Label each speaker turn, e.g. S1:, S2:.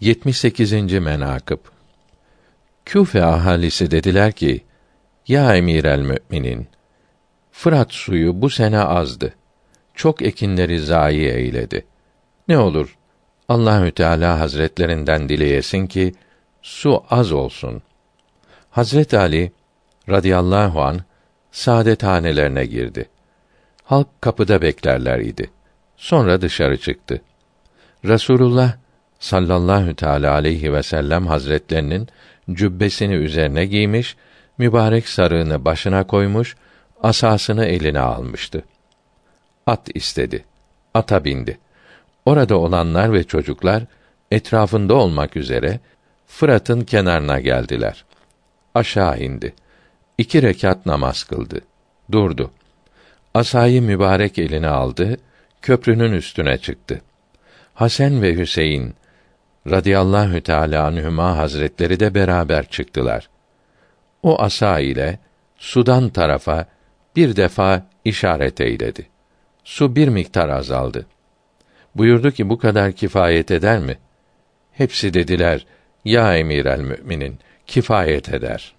S1: 78. menakıb Küfe ahalisi dediler ki: Ya emir el müminin, Fırat suyu bu sene azdı. Çok ekinleri zayi eyledi. Ne olur Allahü Teala Hazretlerinden dileyesin ki su az olsun. Hazret Ali radıyallahu an saadethanelerine girdi. Halk kapıda beklerler idi. Sonra dışarı çıktı. Resulullah sallallahu teala aleyhi ve sellem hazretlerinin cübbesini üzerine giymiş, mübarek sarığını başına koymuş, asasını eline almıştı. At istedi. Ata bindi. Orada olanlar ve çocuklar etrafında olmak üzere Fırat'ın kenarına geldiler. Aşağı indi. İki rekat namaz kıldı. Durdu. Asayı mübarek eline aldı, köprünün üstüne çıktı. Hasan ve Hüseyin radıyallahu teala anhuma hazretleri de beraber çıktılar. O asa ile sudan tarafa bir defa işaret eyledi. Su bir miktar azaldı. Buyurdu ki bu kadar kifayet eder mi? Hepsi dediler, ya emir el müminin, kifayet eder.''